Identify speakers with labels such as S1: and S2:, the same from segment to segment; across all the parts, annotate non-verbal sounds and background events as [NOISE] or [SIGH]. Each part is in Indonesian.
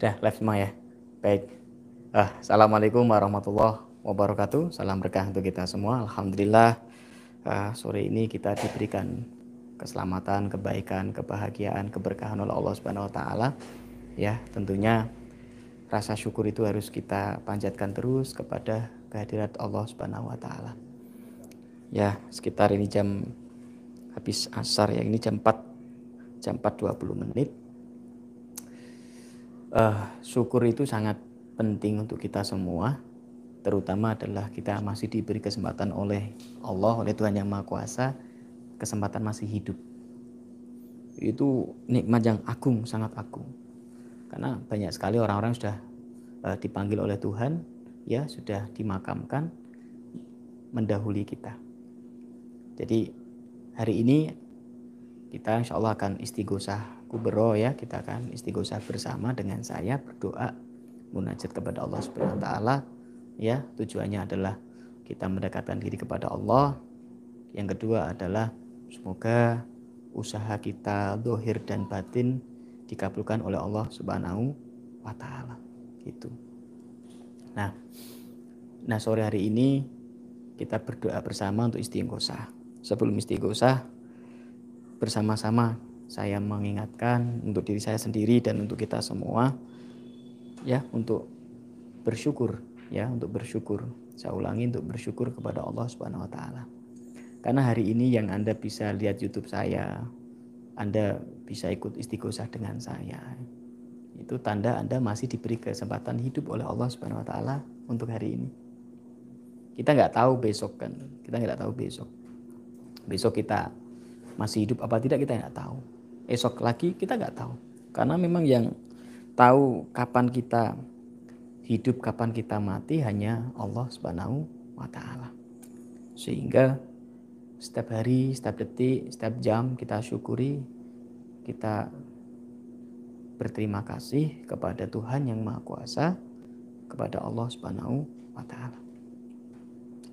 S1: Sudah live semua ya. Baik. Ah, Assalamualaikum warahmatullahi wabarakatuh. Salam berkah untuk kita semua. Alhamdulillah uh, sore ini kita diberikan keselamatan, kebaikan, kebahagiaan, keberkahan oleh Allah Subhanahu wa taala. Ya, tentunya rasa syukur itu harus kita panjatkan terus kepada kehadirat Allah Subhanahu wa taala. Ya, sekitar ini jam habis asar ya, ini jam 4 jam 4.20 menit uh, syukur itu sangat penting untuk kita semua. Terutama adalah kita masih diberi kesempatan oleh Allah oleh Tuhan yang Maha Kuasa kesempatan masih hidup. Itu nikmat yang agung sangat agung. Karena banyak sekali orang-orang sudah uh, dipanggil oleh Tuhan ya sudah dimakamkan mendahului kita. Jadi hari ini kita insya Allah akan istighosah kubro ya kita akan istighosah bersama dengan saya berdoa munajat kepada Allah Subhanahu wa taala. Ya tujuannya adalah kita mendekatkan diri kepada Allah. Yang kedua adalah semoga usaha kita dohir dan batin dikabulkan oleh Allah Subhanahu wa taala. Gitu. Nah nah sore hari ini kita berdoa bersama untuk istighosah. Sebelum istighosah bersama-sama saya mengingatkan untuk diri saya sendiri dan untuk kita semua ya untuk bersyukur ya untuk bersyukur. Saya ulangi untuk bersyukur kepada Allah Subhanahu wa taala. Karena hari ini yang Anda bisa lihat YouTube saya Anda bisa ikut istighosah dengan saya. Itu tanda Anda masih diberi kesempatan hidup oleh Allah Subhanahu wa taala untuk hari ini. Kita nggak tahu besok kan. Kita nggak tahu besok. Besok kita masih hidup apa tidak kita nggak tahu esok lagi kita nggak tahu. Karena memang yang tahu kapan kita hidup kapan kita mati hanya Allah Subhanahu wa taala. Sehingga setiap hari setiap detik setiap jam kita syukuri kita berterima kasih kepada Tuhan yang Maha Kuasa kepada Allah Subhanahu wa taala.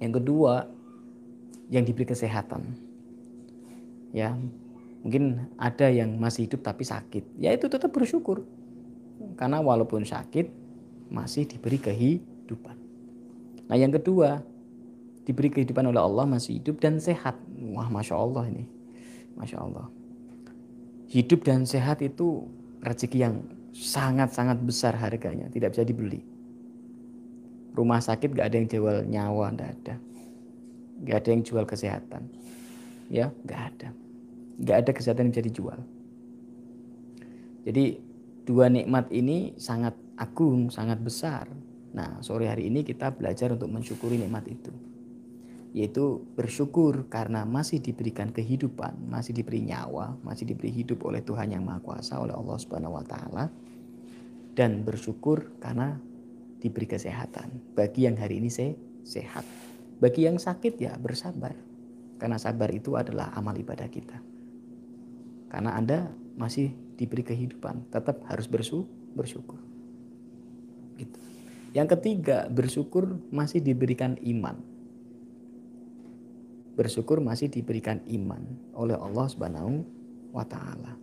S1: Yang kedua yang diberi kesehatan. Ya Mungkin ada yang masih hidup tapi sakit. Ya itu tetap bersyukur. Karena walaupun sakit masih diberi kehidupan. Nah yang kedua diberi kehidupan oleh Allah masih hidup dan sehat. Wah masya Allah ini, masya Allah. Hidup dan sehat itu rezeki yang sangat-sangat besar harganya, tidak bisa dibeli. Rumah sakit gak ada yang jual nyawa, gak ada. Gak ada yang jual kesehatan. Ya, gak ada nggak ada kesehatan yang bisa dijual. Jadi dua nikmat ini sangat agung, sangat besar. Nah, sore hari ini kita belajar untuk mensyukuri nikmat itu. Yaitu bersyukur karena masih diberikan kehidupan, masih diberi nyawa, masih diberi hidup oleh Tuhan yang Maha Kuasa, oleh Allah Subhanahu wa taala. Dan bersyukur karena diberi kesehatan. Bagi yang hari ini saya sehat. Bagi yang sakit ya bersabar. Karena sabar itu adalah amal ibadah kita. Karena Anda masih diberi kehidupan, tetap harus bersyukur. Gitu. Yang ketiga, bersyukur masih diberikan iman. Bersyukur masih diberikan iman oleh Allah Subhanahu wa taala.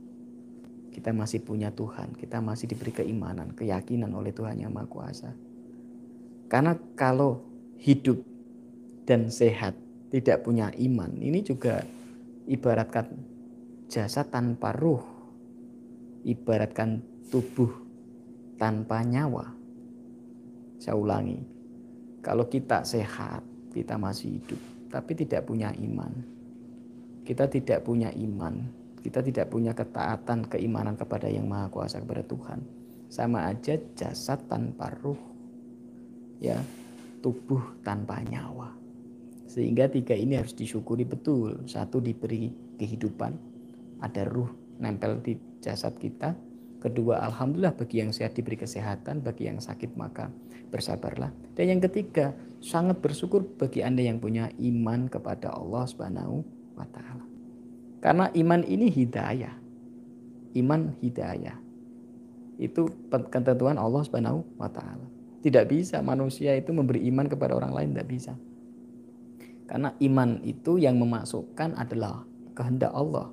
S1: Kita masih punya Tuhan, kita masih diberi keimanan, keyakinan oleh Tuhan yang Maha Kuasa. Karena kalau hidup dan sehat tidak punya iman, ini juga ibaratkan jasad tanpa ruh, ibaratkan tubuh tanpa nyawa. Saya ulangi, kalau kita sehat, kita masih hidup, tapi tidak punya iman. Kita tidak punya iman, kita tidak punya ketaatan, keimanan kepada Yang Maha Kuasa kepada Tuhan. Sama aja jasad tanpa ruh. Ya, tubuh tanpa nyawa. Sehingga tiga ini harus disyukuri betul. Satu diberi kehidupan, ada ruh nempel di jasad kita. Kedua, alhamdulillah bagi yang sehat diberi kesehatan, bagi yang sakit maka bersabarlah. Dan yang ketiga, sangat bersyukur bagi Anda yang punya iman kepada Allah Subhanahu wa taala. Karena iman ini hidayah. Iman hidayah. Itu ketentuan Allah Subhanahu wa taala. Tidak bisa manusia itu memberi iman kepada orang lain tidak bisa. Karena iman itu yang memasukkan adalah kehendak Allah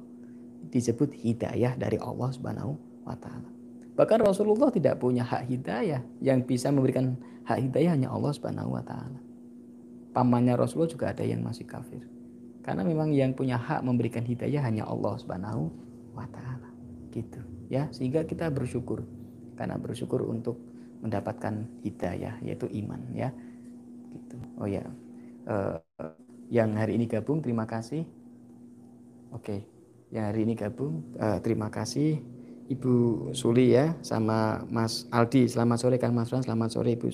S1: disebut hidayah dari Allah Subhanahu wa taala. Bahkan Rasulullah tidak punya hak hidayah. Yang bisa memberikan hak hidayah hanya Allah Subhanahu wa taala. Pamannya Rasulullah juga ada yang masih kafir. Karena memang yang punya hak memberikan hidayah hanya Allah Subhanahu wa taala. Gitu ya, sehingga kita bersyukur karena bersyukur untuk mendapatkan hidayah yaitu iman ya. Gitu. Oh ya. Uh, yang hari ini gabung terima kasih. Oke. Yang hari ini gabung uh, terima kasih. Ibu Suli ya sama Mas Aldi. Selamat sore Kang Mas Ran, selamat sore Ibu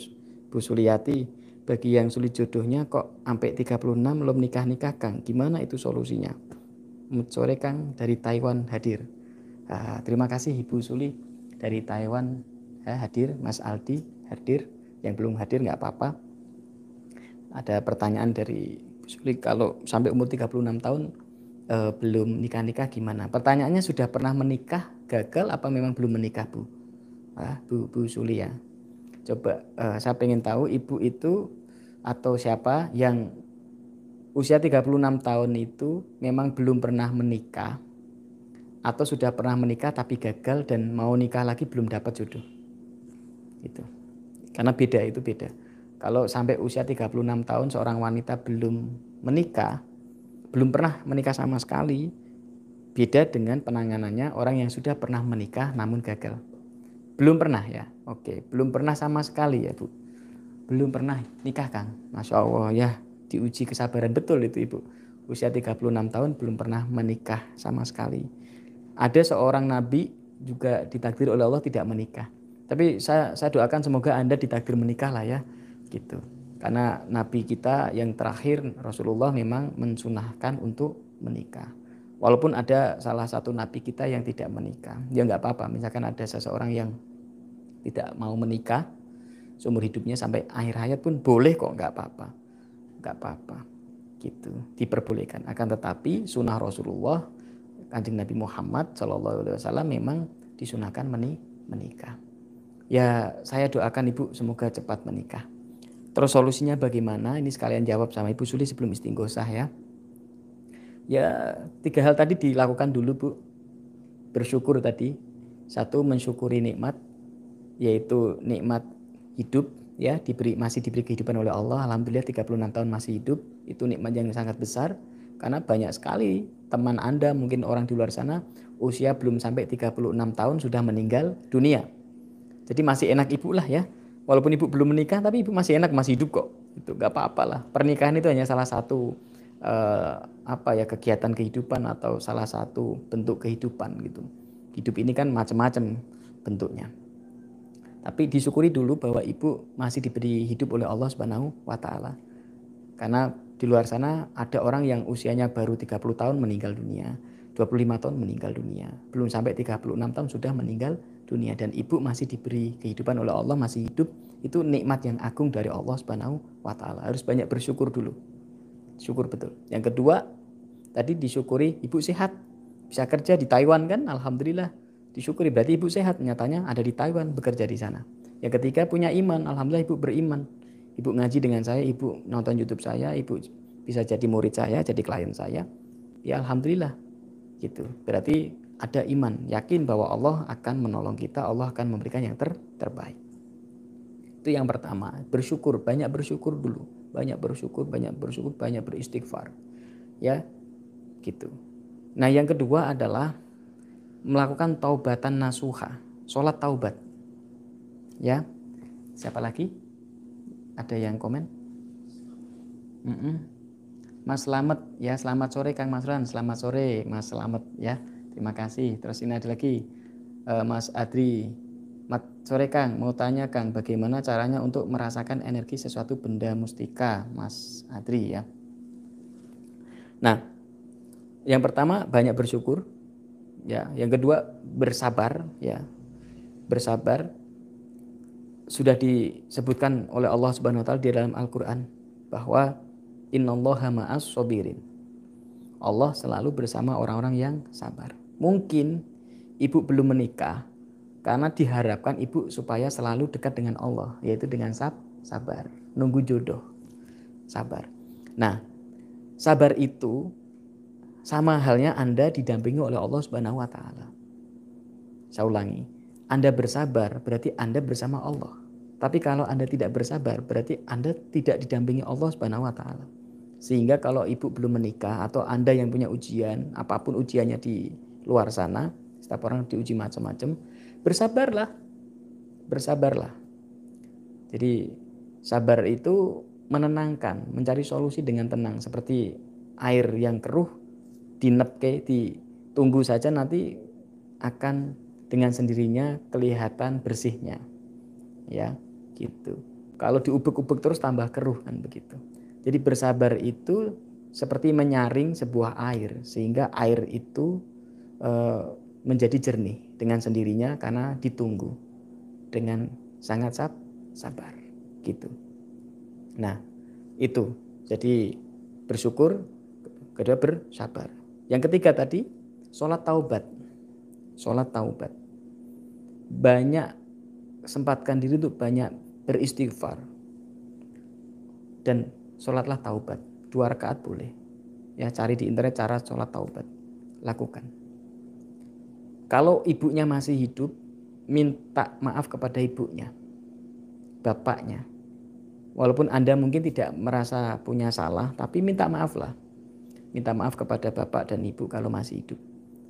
S1: Bu Suliati. Bagi yang sulit jodohnya kok sampai 36 belum nikah-nikah Kang. Gimana itu solusinya? Sore Kang dari Taiwan hadir. Nah, terima kasih Ibu Suli dari Taiwan ya, hadir, Mas Aldi hadir. Yang belum hadir nggak apa-apa. Ada pertanyaan dari Ibu Suli kalau sampai umur 36 tahun eh, belum nikah-nikah gimana? Pertanyaannya sudah pernah menikah gagal apa memang belum menikah Bu? Ah, Bu Bu Sulia. Coba uh, saya pengen tahu ibu itu atau siapa yang usia 36 tahun itu memang belum pernah menikah atau sudah pernah menikah tapi gagal dan mau nikah lagi belum dapat jodoh. Itu. Karena beda itu beda. Kalau sampai usia 36 tahun seorang wanita belum menikah, belum pernah menikah sama sekali, Beda dengan penanganannya orang yang sudah pernah menikah namun gagal. Belum pernah ya? Oke, belum pernah sama sekali ya Bu. Belum pernah nikah Kang. Masya Allah ya, diuji kesabaran betul itu Ibu. Usia 36 tahun belum pernah menikah sama sekali. Ada seorang nabi juga ditakdir oleh Allah tidak menikah. Tapi saya, saya doakan semoga Anda ditakdir menikah lah ya. Gitu. Karena nabi kita yang terakhir Rasulullah memang mensunahkan untuk menikah. Walaupun ada salah satu nabi kita yang tidak menikah, ya nggak apa-apa. Misalkan ada seseorang yang tidak mau menikah seumur hidupnya sampai akhir hayat pun boleh kok nggak apa-apa, nggak apa-apa. Gitu diperbolehkan. Akan tetapi sunnah Rasulullah kanjeng Nabi Muhammad Shallallahu Alaihi Wasallam memang disunahkan menikah. Ya saya doakan ibu semoga cepat menikah. Terus solusinya bagaimana? Ini sekalian jawab sama Ibu Suli sebelum istighosah ya. Ya tiga hal tadi dilakukan dulu Bu. Bersyukur tadi. Satu mensyukuri nikmat yaitu nikmat hidup ya diberi masih diberi kehidupan oleh Allah alhamdulillah 36 tahun masih hidup itu nikmat yang sangat besar karena banyak sekali teman Anda mungkin orang di luar sana usia belum sampai 36 tahun sudah meninggal dunia jadi masih enak ibu lah ya walaupun ibu belum menikah tapi ibu masih enak masih hidup kok itu nggak apa-apa lah pernikahan itu hanya salah satu uh, apa ya kegiatan kehidupan atau salah satu bentuk kehidupan gitu. Hidup ini kan macam-macam bentuknya. Tapi disyukuri dulu bahwa ibu masih diberi hidup oleh Allah Subhanahu wa taala. Karena di luar sana ada orang yang usianya baru 30 tahun meninggal dunia, 25 tahun meninggal dunia, belum sampai 36 tahun sudah meninggal dunia dan ibu masih diberi kehidupan oleh Allah masih hidup itu nikmat yang agung dari Allah Subhanahu wa taala. Harus banyak bersyukur dulu syukur betul. Yang kedua, tadi disyukuri ibu sehat. Bisa kerja di Taiwan kan, alhamdulillah. Disyukuri berarti ibu sehat, nyatanya ada di Taiwan bekerja di sana. Yang ketiga punya iman, alhamdulillah ibu beriman. Ibu ngaji dengan saya, ibu nonton YouTube saya, ibu bisa jadi murid saya, jadi klien saya. Ya alhamdulillah. Gitu. Berarti ada iman, yakin bahwa Allah akan menolong kita, Allah akan memberikan yang ter terbaik. Itu yang pertama, bersyukur, banyak bersyukur dulu banyak bersyukur, banyak bersyukur, banyak beristighfar. Ya, gitu. Nah, yang kedua adalah melakukan taubatan nasuha, sholat taubat. Ya, siapa lagi? Ada yang komen? Mm -mm. Mas Slamet, ya selamat sore Kang Mas Ran, selamat sore Mas Slamet ya, terima kasih. Terus ini ada lagi uh, Mas Adri, Mat sore Kang, mau tanya Kang, bagaimana caranya untuk merasakan energi sesuatu benda mustika, Mas Adri ya. Nah, yang pertama banyak bersyukur, ya. Yang kedua bersabar, ya. Bersabar sudah disebutkan oleh Allah Subhanahu wa taala di dalam Al-Qur'an bahwa innallaha ma'as sabirin. Allah selalu bersama orang-orang yang sabar. Mungkin ibu belum menikah, karena diharapkan ibu supaya selalu dekat dengan Allah, yaitu dengan sab sabar, nunggu jodoh. Sabar. Nah, sabar itu sama halnya Anda didampingi oleh Allah Subhanahu wa taala. Saya ulangi. Anda bersabar, berarti Anda bersama Allah. Tapi kalau Anda tidak bersabar, berarti Anda tidak didampingi Allah Subhanahu wa taala. Sehingga kalau ibu belum menikah atau Anda yang punya ujian, apa pun ujiannya di luar sana, setiap orang diuji macam-macam, bersabarlah. Bersabarlah. Jadi sabar itu menenangkan, mencari solusi dengan tenang seperti air yang keruh dinepke ditunggu saja nanti akan dengan sendirinya kelihatan bersihnya. Ya, gitu. Kalau diubek-ubek terus tambah keruh kan begitu. Jadi bersabar itu seperti menyaring sebuah air sehingga air itu menjadi jernih dengan sendirinya karena ditunggu dengan sangat sab sabar gitu. Nah, itu. Jadi bersyukur, kedua bersabar. Yang ketiga tadi sholat taubat. Sholat taubat. Banyak sempatkan diri untuk banyak beristighfar. Dan sholatlah taubat. Dua rakaat boleh. Ya cari di internet cara sholat taubat. Lakukan. Kalau ibunya masih hidup, minta maaf kepada ibunya, bapaknya. Walaupun Anda mungkin tidak merasa punya salah, tapi minta maaf lah. Minta maaf kepada bapak dan ibu kalau masih hidup.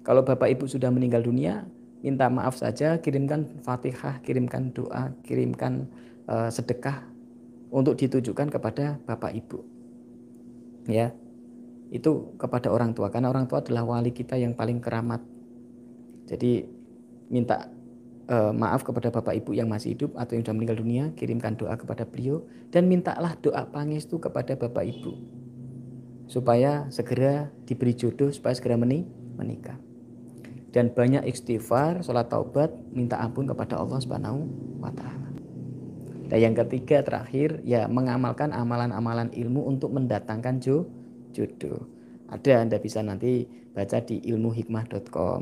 S1: Kalau bapak ibu sudah meninggal dunia, minta maaf saja, kirimkan fatihah, kirimkan doa, kirimkan uh, sedekah untuk ditujukan kepada bapak ibu. Ya, itu kepada orang tua karena orang tua adalah wali kita yang paling keramat. Jadi minta uh, maaf kepada bapak ibu yang masih hidup atau yang sudah meninggal dunia, kirimkan doa kepada beliau dan mintalah doa pangestu kepada bapak ibu supaya segera diberi jodoh supaya segera menikah dan banyak istighfar, sholat taubat, minta ampun kepada Allah Subhanahu wa taala. Dan yang ketiga terakhir ya mengamalkan amalan-amalan ilmu untuk mendatangkan jo, jodoh. Ada Anda bisa nanti baca di ilmuhikmah.com,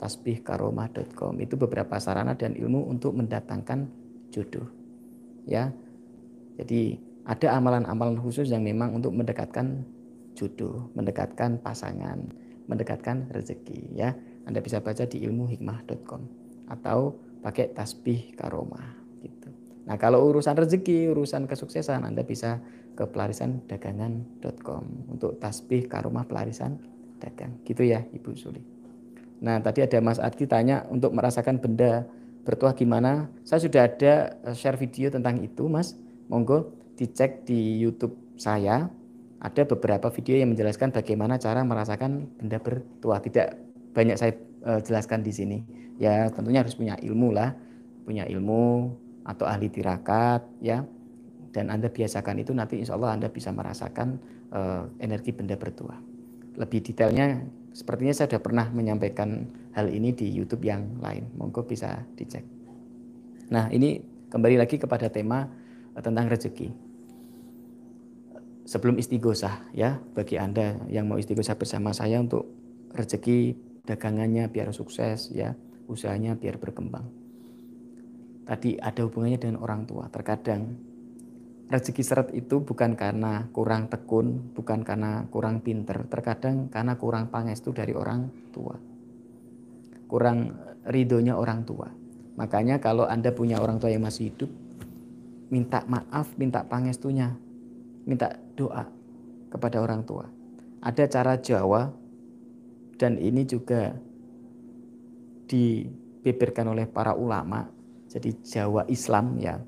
S1: tasbihkaromah.com. Itu beberapa sarana dan ilmu untuk mendatangkan jodoh. Ya. Jadi ada amalan-amalan khusus yang memang untuk mendekatkan jodoh, mendekatkan pasangan, mendekatkan rezeki ya. Anda bisa baca di ilmuhikmah.com atau pakai tasbih karomah gitu. Nah, kalau urusan rezeki, urusan kesuksesan Anda bisa ke pelarisan dagangan.com untuk tasbih karomah pelarisan dagang. Gitu ya, Ibu Suli. Nah, tadi ada Mas Arti tanya untuk merasakan benda bertuah gimana? Saya sudah ada eh, share video tentang itu, Mas. Monggo dicek di YouTube saya. Ada beberapa video yang menjelaskan bagaimana cara merasakan benda bertuah. Tidak banyak saya uh, jelaskan di sini. Ya tentunya harus punya ilmu lah, punya ilmu atau ahli tirakat ya. Dan Anda biasakan itu nanti insya Allah Anda bisa merasakan uh, energi benda bertuah. Lebih detailnya sepertinya saya sudah pernah menyampaikan hal ini di YouTube yang lain. Monggo bisa dicek. Nah ini kembali lagi kepada tema uh, tentang rezeki. Sebelum istighosah ya bagi Anda yang mau istighosah bersama saya untuk rezeki dagangannya biar sukses ya, usahanya biar berkembang. Tadi ada hubungannya dengan orang tua. Terkadang rezeki seret itu bukan karena kurang tekun, bukan karena kurang pinter, terkadang karena kurang pangestu dari orang tua. Kurang ridhonya orang tua. Makanya kalau Anda punya orang tua yang masih hidup, minta maaf, minta pangestunya, minta doa kepada orang tua. Ada cara Jawa dan ini juga dibeberkan oleh para ulama jadi Jawa Islam ya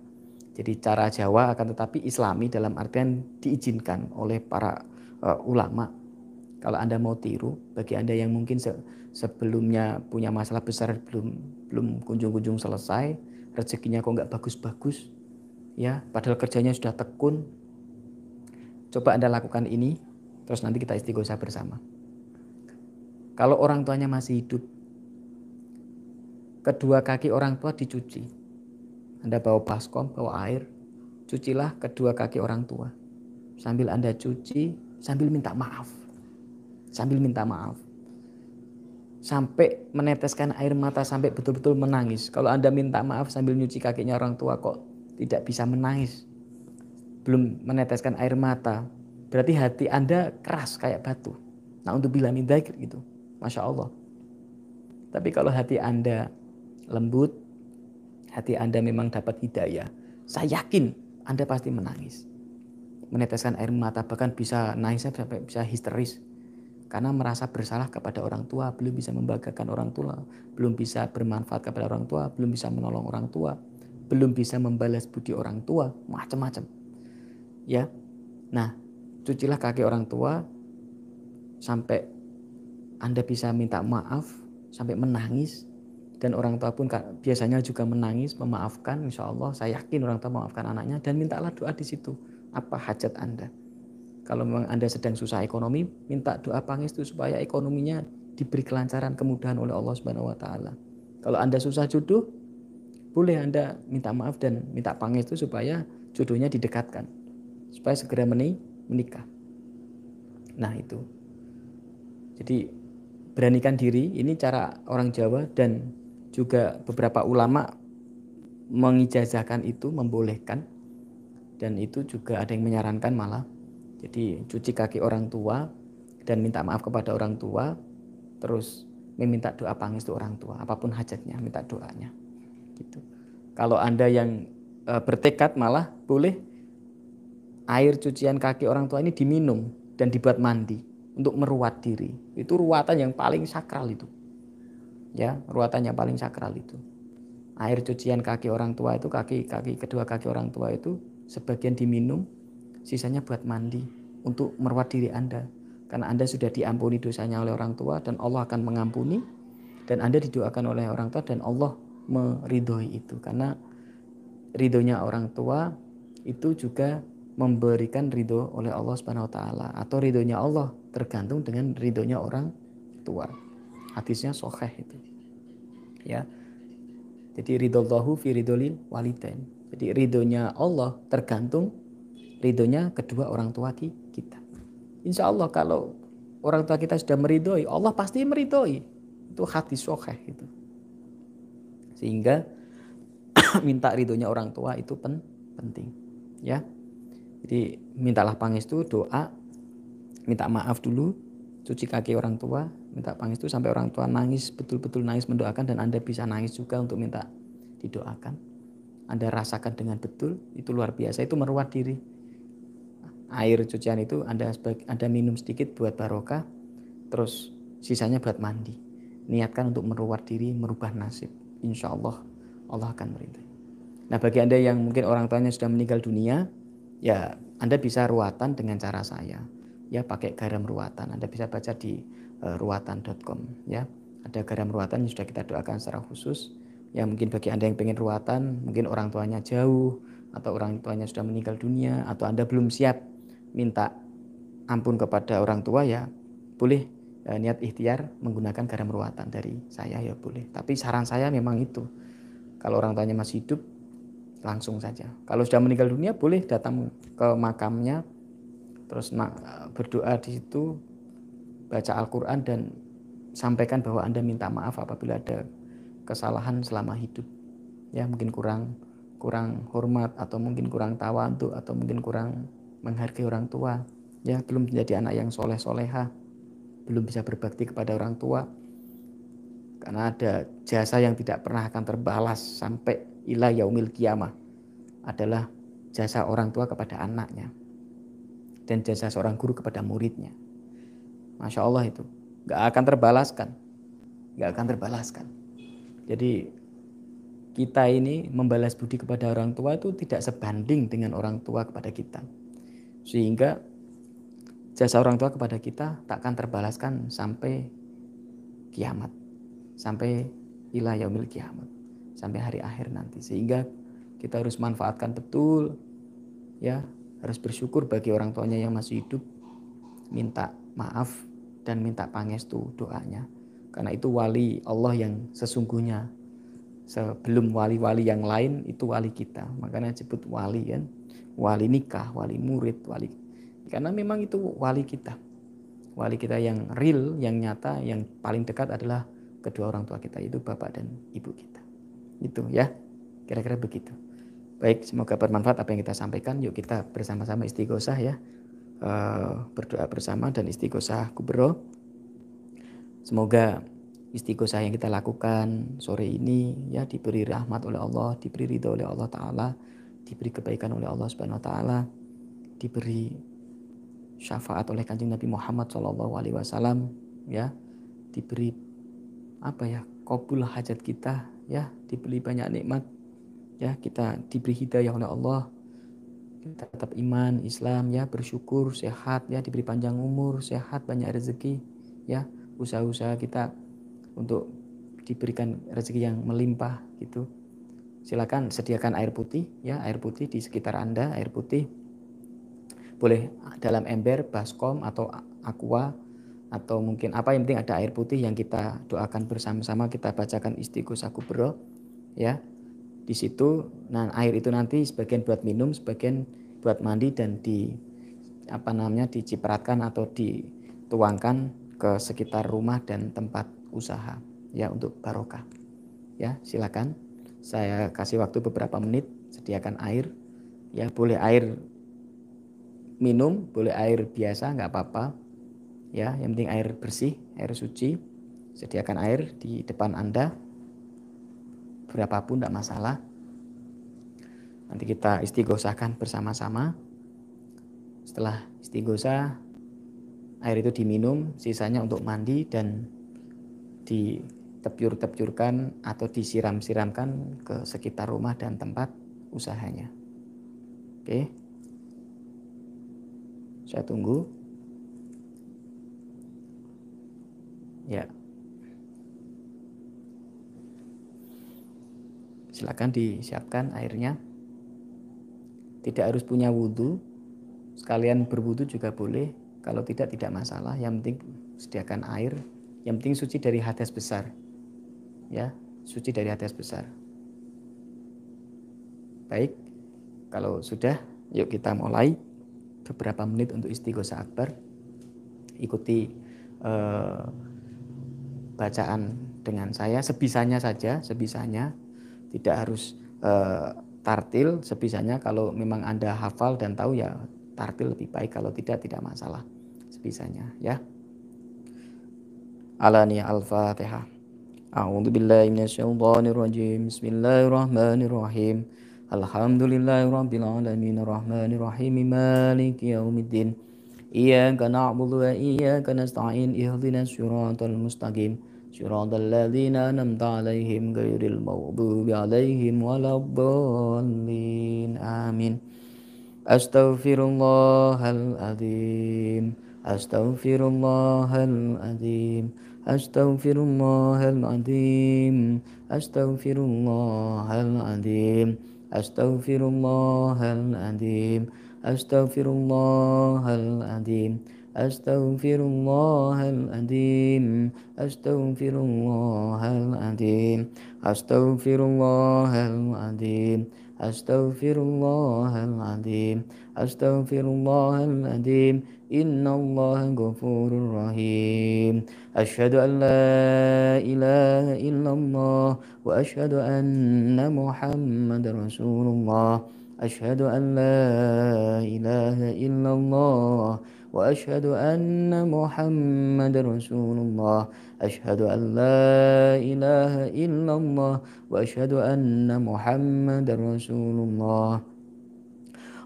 S1: jadi cara Jawa akan tetapi Islami dalam artian diizinkan oleh para uh, ulama kalau anda mau tiru bagi anda yang mungkin se sebelumnya punya masalah besar belum belum kunjung-kunjung selesai rezekinya kok nggak bagus-bagus ya padahal kerjanya sudah tekun coba anda lakukan ini terus nanti kita istighosah bersama kalau orang tuanya masih hidup, kedua kaki orang tua dicuci. Anda bawa baskom, bawa air, cucilah kedua kaki orang tua. Sambil Anda cuci, sambil minta maaf. Sambil minta maaf. Sampai meneteskan air mata sampai betul-betul menangis. Kalau Anda minta maaf sambil nyuci kakinya orang tua kok tidak bisa menangis. Belum meneteskan air mata. Berarti hati Anda keras kayak batu. Nah untuk bilang gitu. Masya Allah. Tapi kalau hati Anda lembut, hati Anda memang dapat hidayah, saya yakin Anda pasti menangis. Meneteskan air mata bahkan bisa nangis sampai bisa histeris karena merasa bersalah kepada orang tua, belum bisa membanggakan orang tua, belum bisa bermanfaat kepada orang tua, belum bisa menolong orang tua, belum bisa membalas budi orang tua, macam-macam. Ya. Nah, cucilah kaki orang tua sampai Anda bisa minta maaf, sampai menangis dan orang tua pun biasanya juga menangis memaafkan insya Allah saya yakin orang tua memaafkan anaknya dan mintalah doa di situ. Apa hajat anda? Kalau memang anda sedang susah ekonomi minta doa pangestu supaya ekonominya diberi kelancaran kemudahan oleh Allah Subhanahu Wa Taala. Kalau anda susah jodoh boleh anda minta maaf dan minta pangestu supaya jodohnya didekatkan. Supaya segera menikah. Nah itu. Jadi beranikan diri. Ini cara orang Jawa dan juga beberapa ulama mengijazahkan itu membolehkan. Dan itu juga ada yang menyarankan malah. Jadi cuci kaki orang tua dan minta maaf kepada orang tua terus meminta doa pangis itu orang tua apa pun hajatnya minta doanya. Gitu. Kalau anda yang e, bertekad malah boleh air cucian kaki orang tua ini diminum dan dibuat mandi untuk meruat diri. Itu ruatan yang paling sakral itu ya ruatannya paling sakral itu. Air cucian kaki orang tua itu kaki kaki kedua kaki orang tua itu sebagian diminum sisanya buat mandi untuk merawat diri anda. Karena anda sudah diampuni dosanya oleh orang tua dan Allah akan mengampuni dan anda didoakan oleh orang tua dan Allah meridhoi itu. Karena ridhonya orang tua itu juga memberikan ridho oleh Allah Subhanahu wa taala atau ridhonya Allah tergantung dengan ridhonya orang tua. Hadisnya soheh itu. Ya. Jadi ridhollahu fi ridholil walidain. Jadi ridhonya Allah tergantung ridhonya kedua orang tua kita. Insya Allah kalau orang tua kita sudah meridhoi, Allah pasti meridhoi. Itu hadis soheh itu. Sehingga [CLEARS THROAT] minta ridhonya orang tua itu pen penting. Ya. Jadi mintalah pangestu doa, minta maaf dulu, cuci kaki orang tua, minta pangestu sampai orang tua nangis betul-betul nangis mendoakan dan Anda bisa nangis juga untuk minta didoakan. Anda rasakan dengan betul itu luar biasa itu meruat diri. Air cucian itu Anda Anda minum sedikit buat barokah terus sisanya buat mandi. Niatkan untuk meruat diri, merubah nasib. Insya Allah Allah akan merintah. Nah bagi Anda yang mungkin orang tuanya sudah meninggal dunia, ya Anda bisa ruatan dengan cara saya. Ya pakai garam ruatan. Anda bisa baca di ruatan.com ya. Ada garam ruatan yang sudah kita doakan secara khusus. Ya mungkin bagi Anda yang pengen ruatan, mungkin orang tuanya jauh atau orang tuanya sudah meninggal dunia atau Anda belum siap minta ampun kepada orang tua ya boleh eh, niat ikhtiar menggunakan garam ruatan dari saya ya boleh. Tapi saran saya memang itu. Kalau orang tuanya masih hidup langsung saja. Kalau sudah meninggal dunia boleh datang ke makamnya terus berdoa di situ baca Al-Quran dan sampaikan bahwa Anda minta maaf apabila ada kesalahan selama hidup. Ya mungkin kurang kurang hormat atau mungkin kurang tawadhu atau mungkin kurang menghargai orang tua. Ya belum menjadi anak yang soleh soleha, belum bisa berbakti kepada orang tua. Karena ada jasa yang tidak pernah akan terbalas sampai ila yaumil kiamah adalah jasa orang tua kepada anaknya dan jasa seorang guru kepada muridnya. Masya Allah itu. Gak akan terbalaskan. Gak akan terbalaskan. Jadi kita ini membalas budi kepada orang tua itu tidak sebanding dengan orang tua kepada kita. Sehingga jasa orang tua kepada kita tak akan terbalaskan sampai kiamat. Sampai ilah yaumil kiamat. Sampai hari akhir nanti. Sehingga kita harus manfaatkan betul ya harus bersyukur bagi orang tuanya yang masih hidup minta maaf dan minta pangestu doanya. Karena itu wali Allah yang sesungguhnya. Sebelum wali-wali yang lain itu wali kita. Makanya disebut wali kan. Wali nikah, wali murid, wali. Karena memang itu wali kita. Wali kita yang real, yang nyata, yang paling dekat adalah kedua orang tua kita itu bapak dan ibu kita. Itu ya. Kira-kira begitu. Baik, semoga bermanfaat apa yang kita sampaikan. Yuk kita bersama-sama istighosah ya uh, berdoa bersama dan istighosah kubro. Semoga istighosah yang kita lakukan sore ini ya diberi rahmat oleh Allah, diberi ridho oleh Allah taala, diberi kebaikan oleh Allah Subhanahu wa taala, diberi syafaat oleh Kanjeng Nabi Muhammad Shallallahu alaihi wasallam ya, diberi apa ya? kabul hajat kita ya, diberi banyak nikmat ya, kita diberi hidayah oleh Allah. Tetap iman, Islam ya, bersyukur, sehat ya, diberi panjang umur, sehat, banyak rezeki ya, usaha-usaha kita untuk diberikan rezeki yang melimpah gitu. Silakan sediakan air putih ya, air putih di sekitar Anda, air putih. Boleh dalam ember, baskom atau aqua atau mungkin apa yang penting ada air putih yang kita doakan bersama-sama, kita bacakan istighosah kubro ya. Di situ nah air itu nanti sebagian buat minum, sebagian buat mandi dan di apa namanya dicipratkan atau dituangkan ke sekitar rumah dan tempat usaha ya untuk barokah. Ya, silakan. Saya kasih waktu beberapa menit, sediakan air. Ya, boleh air minum, boleh air biasa, nggak apa-apa. Ya, yang penting air bersih, air suci. Sediakan air di depan Anda. Berapapun tidak masalah. Nanti kita istighosahkan bersama-sama. Setelah istighosah, air itu diminum, sisanya untuk mandi dan ditepjur-tepjurkan atau disiram-siramkan ke sekitar rumah dan tempat usahanya. Oke. Saya tunggu. Ya. Silakan disiapkan airnya. Tidak harus punya wudhu. Sekalian berwudhu juga boleh. Kalau tidak, tidak masalah. Yang penting sediakan air yang penting suci dari hadas besar. Ya, suci dari hadas besar. Baik, kalau sudah, yuk kita mulai beberapa menit untuk istighosah akbar. Ikuti eh, bacaan dengan saya sebisanya saja, sebisanya tidak harus eh, tartil sebisanya kalau memang Anda hafal dan tahu ya tartil lebih baik. Kalau tidak tidak masalah sebisanya ya. Alani Al-Fatihah A'udzu billahi minasyaitonir rajim Bismillahirrahmanirrahim. Alhamdulillahi rabbil alamin. Arrahmanir rahim. Maliki yaumiddin. Iya na'budu wa iya nasta'in. Ihdinas siratal mustaqim. صراط الذين أنعمت عليهم غير المغضوب عليهم ولا الضالين. آمين. أستغفر الله العظيم. أستغفر الله العظيم. أستغفر الله العظيم. أستغفر الله العظيم. أستغفر الله العظيم. أستغفر الله العظيم. أستغفر الله العظيم أستغفر الله العظيم أستغفر الله العظيم أستغفر الله العظيم أستغفر الله العظيم. إن الله غفور رحيم. أشهد أن لا إله إلا الله وأشهد أن محمد رسول الله. أشهد أن لا إله إلا الله وأشهد أن محمد رسول الله. أشهد أن لا إله إلا الله. وأشهد أن محمد رسول الله.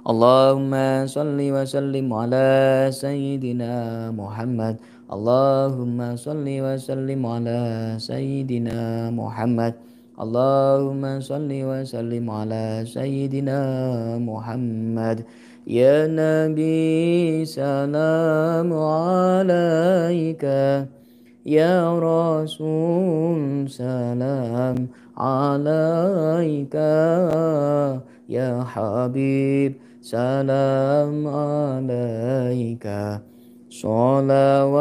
S1: اللهم صل وسلم على سيدنا محمد. اللهم صل وسلم على سيدنا محمد. اللهم صل وسلم على سيدنا محمد. يا نبي سلام عليك. يا رسول سلام عليك. يا حبيب سلام عليك. صلوات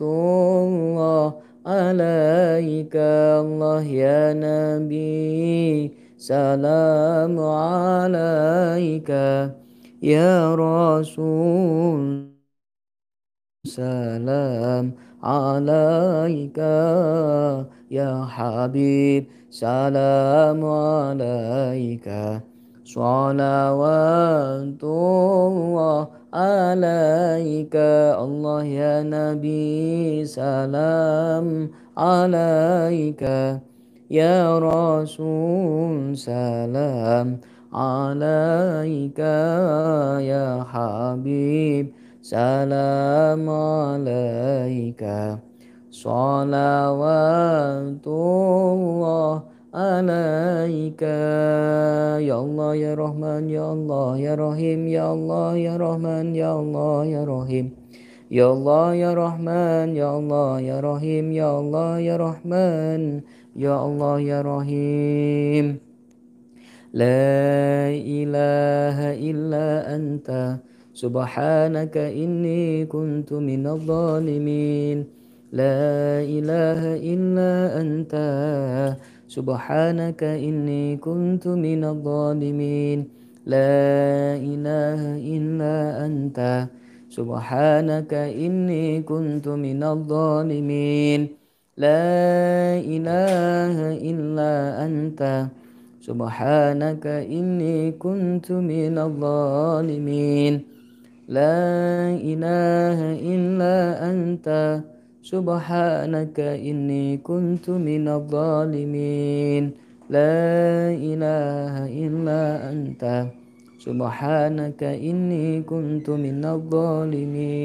S1: الله عليك. الله يا نبي سلام عليك. يا رسول سلام عليك يا حبيب سلام عليك. صلوات الله عليك الله يا نبي سلام عليك. يا رسول سلام عليك يا حبيب. سلام عليك. صلوات الله عليك. يا الله يا رحمن يا الله يا رحيم يا الله يا رحمن يا الله يا رحيم. يا الله يا رحمن يا الله يا رحيم يا الله يا رحمن يا الله يا رحيم. لا إله إلا أنت. سبحانك إني كنت من الظالمين. لا إله إلا أنت. سبحانك إني كنت من الظالمين. لا إله إلا أنت. سبحانك إني كنت من الظالمين. لا إله إلا أنت. سبحانك إني كنت من الظالمين. لا إله إلا أنت. سبحانك إني كنت من الظالمين. لا إله إلا أنت. سبحانك إني كنت من الظالمين.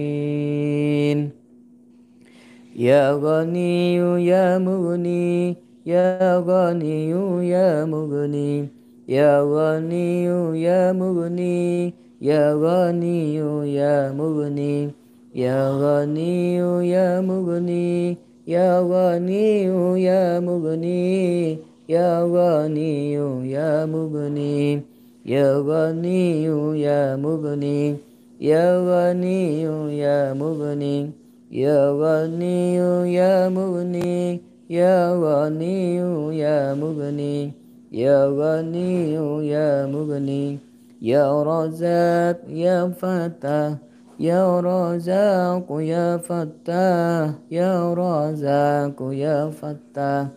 S1: يا غني يا مغني يا غني يا مغني يا غني يا مغني يا غني يا مغني يا غني يا مغني يا غني يا مغني يا غني يا مغني يا غني يا مغني يا غني يا مغني يا غني يا مغني يا غني يا مغني يا غني يا مغني يا رزاق يا فتاه يا رزاق يا فتاه يا رزاق يا فتاه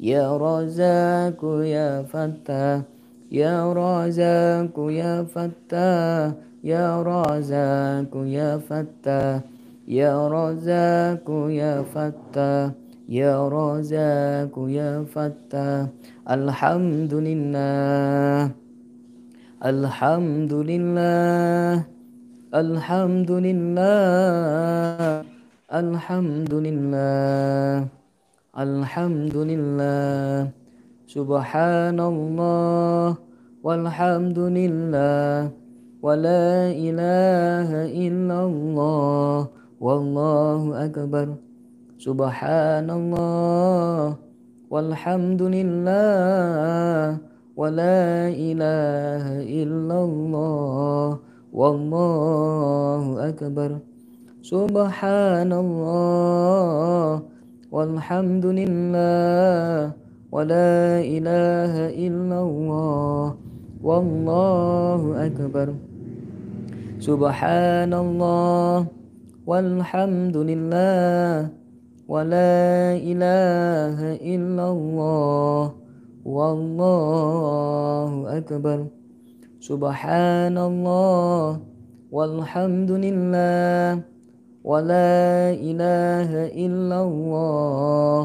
S1: يا رزاق يا فتاه يا رزاق يا فتاه يا رزاق يا فتاه يا رزاق يا فتاه يا رزاق يا فتاه الحمد لله الحمد لله الحمد لله الحمد لله الحمد لله سبحان الله والحمد لله ولا إله إلا الله والله أكبر. سبحان الله والحمد لله ولا إله إلا الله والله أكبر سبحان الله والحمد لله ولا إله إلا الله والله أكبر سبحان الله والحمد لله ولا إله إلا الله والله أكبر سبحان الله والحمد لله ولا إله إلا الله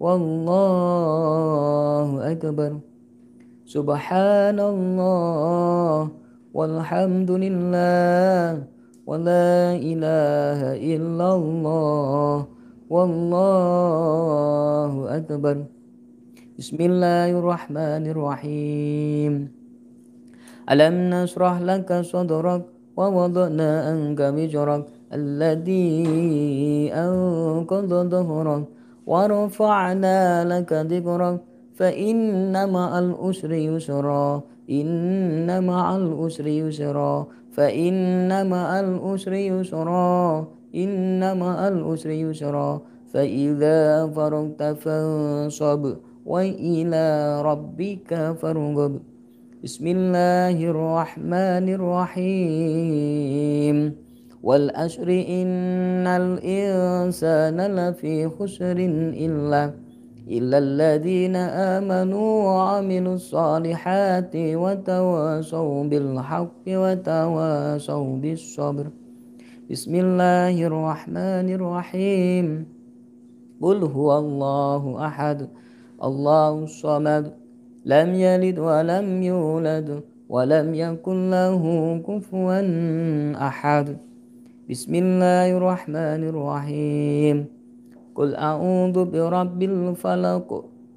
S1: والله أكبر سبحان الله والحمد لله ولا إله إلا الله والله أكبر. بسم الله الرحمن الرحيم. ألم نشرح لك صدرك ووضعنا أنك بجرك الذي أنقض ظهرك ورفعنا لك ذكرك. فإن مع الأسر يسرا إن مع الأسر يسرا فإن مع الأسر يسرا. إن مع الأسر يسرا فإذا فرغت فانصب وإلى ربك فارغب. بسم الله الرحمن الرحيم. والأشر إن الإنسان لفي خسر إلا إلا الذين آمنوا وعملوا الصالحات وتواصوا بالحق وتواصوا بالصبر. بسم الله الرحمن الرحيم قل هو الله أحد الله الصمد لم يلد ولم يولد ولم يكن له كفوا أحد بسم الله الرحمن الرحيم قل أعوذ برب الفلق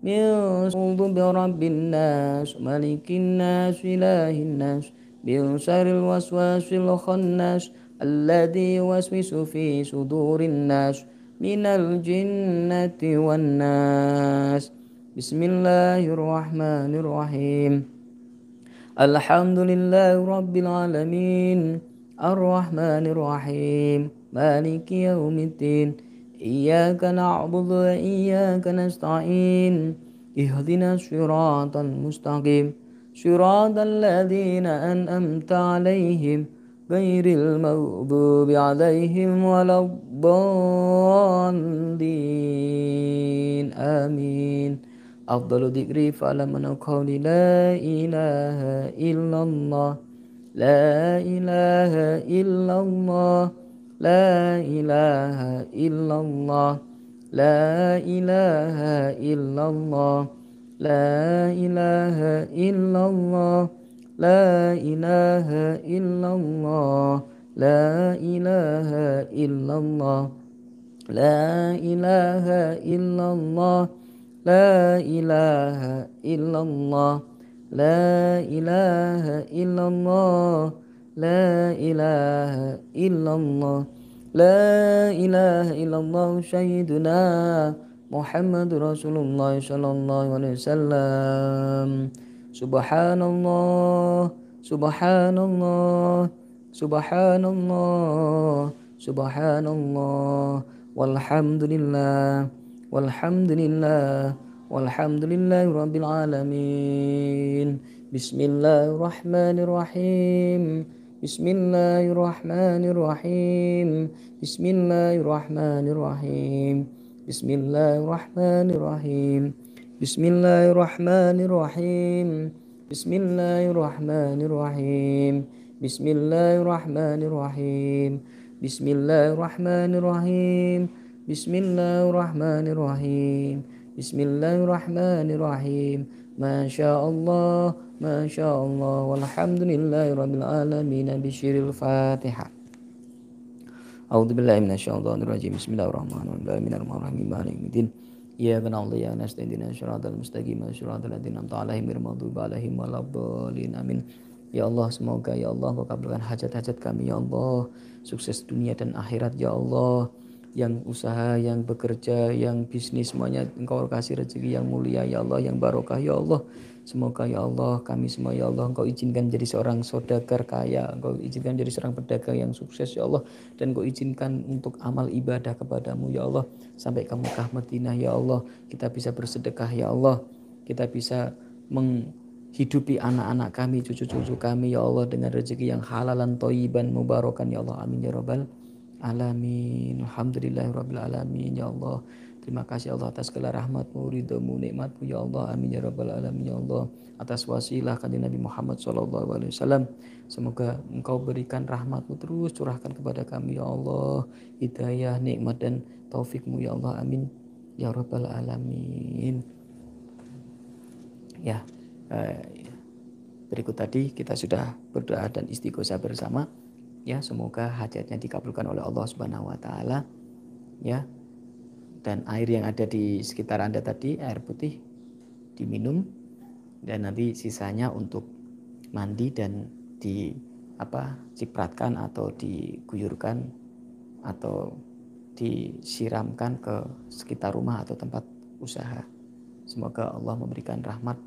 S1: من أعوذ برب الناس ملك الناس إله الناس من شر الوسواس الخناس الذي يوسوس في صدور الناس من الجنة والناس. بسم الله الرحمن الرحيم. الحمد لله رب العالمين. الرحمن الرحيم. مالك يوم الدين. إياك نعبد وإياك نستعين. اهدنا الصراط المستقيم. صراط الذين أنأمت عليهم. غير المغضوب عليهم ولا الضالين. آمين. أفضل ذكري فلمن قول لا إله إلا الله. لا إله إلا الله. لا إله إلا الله. لا إله إلا الله. لا إله إلا الله. لا إله إلا الله. لا إله إلا الله. لا إله إلا الله. لا إله إلا الله. لا إله إلا الله. لا إله إلا الله. لا إله إلا الله سيدنا محمد رسول الله صلى الله عليه وسلم. سبحان الله سبحان الله سبحان الله سبحان الله والحمد لله والحمد لله والحمد لله رب العالمين. بسم الله الرحمن الرحيم بسم الله الرحمن الرحيم بسم الله الرحمن الرحيم بسم الله الرحمن الرحيم بسم الله الرحمن الرحيم بسم الله الرحمن الرحيم بسم الله الرحمن الرحيم بسم الله الرحمن الرحيم بسم الله الرحمن الرحيم بسم الله الرحمن الرحيم ما شاء الله ما شاء الله والحمد لله رب العالمين بشير الفاتحة أعوذ بالله من الشيطان الرجيم بسم الله الرحمن الرحيم من الرحمن مالك الدين إياك نعبد وإياك نستعين اهدنا الصراط المستقيم صراط الذين أنعمت عليهم غير المغضوب عليهم ولا الضالين آمين Ya Allah semoga ya Allah kau kabulkan hajat-hajat kami ya Allah Sukses dunia dan akhirat ya Allah yang usaha, yang bekerja, yang bisnis semuanya Engkau kasih rezeki yang mulia ya Allah, yang barokah ya Allah. Semoga ya Allah kami semua ya Allah Engkau izinkan jadi seorang saudagar kaya, Engkau izinkan jadi seorang pedagang yang sukses ya Allah. Dan Engkau izinkan untuk amal ibadah kepadamu ya Allah. Sampai ke Mekah Madinah ya Allah. Kita bisa bersedekah ya Allah. Kita bisa menghidupi anak-anak kami, cucu-cucu kami ya Allah dengan rezeki yang halalan, toiban, mubarakan ya Allah. Amin ya rabbal alamin. Alhamdulillahirabbil alamin ya Allah terima kasih Allah atas segala rahmatmu ridhomu nikmatmu ya Allah. Amin ya rabbal alamin ya Allah. Atas wasilah kanjeng Nabi Muhammad wasallam. Semoga engkau berikan rahmatmu terus curahkan kepada kami ya Allah. Hidayah nikmat dan taufikmu ya Allah. Amin ya rabbal alamin. Ya eh, berikut tadi kita sudah berdoa dan istighosah bersama. Ya semoga hajatnya dikabulkan oleh Allah Subhanahu wa taala. Ya dan air yang ada di sekitar Anda tadi air putih diminum dan nanti sisanya untuk mandi dan di apa cipratkan atau diguyurkan atau disiramkan ke sekitar rumah atau tempat usaha. Semoga Allah memberikan rahmat,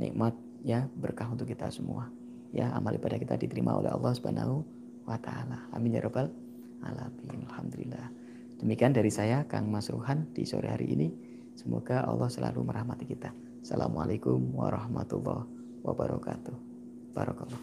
S1: nikmat, ya berkah untuk kita semua. Ya amal ibadah kita diterima oleh Allah Subhanahu wa taala. Amin ya rabbal alamin. Alhamdulillah. Demikian dari saya, Kang Mas Ruhan, di sore hari ini. Semoga Allah selalu merahmati kita. Assalamualaikum warahmatullahi wabarakatuh. Barakallah.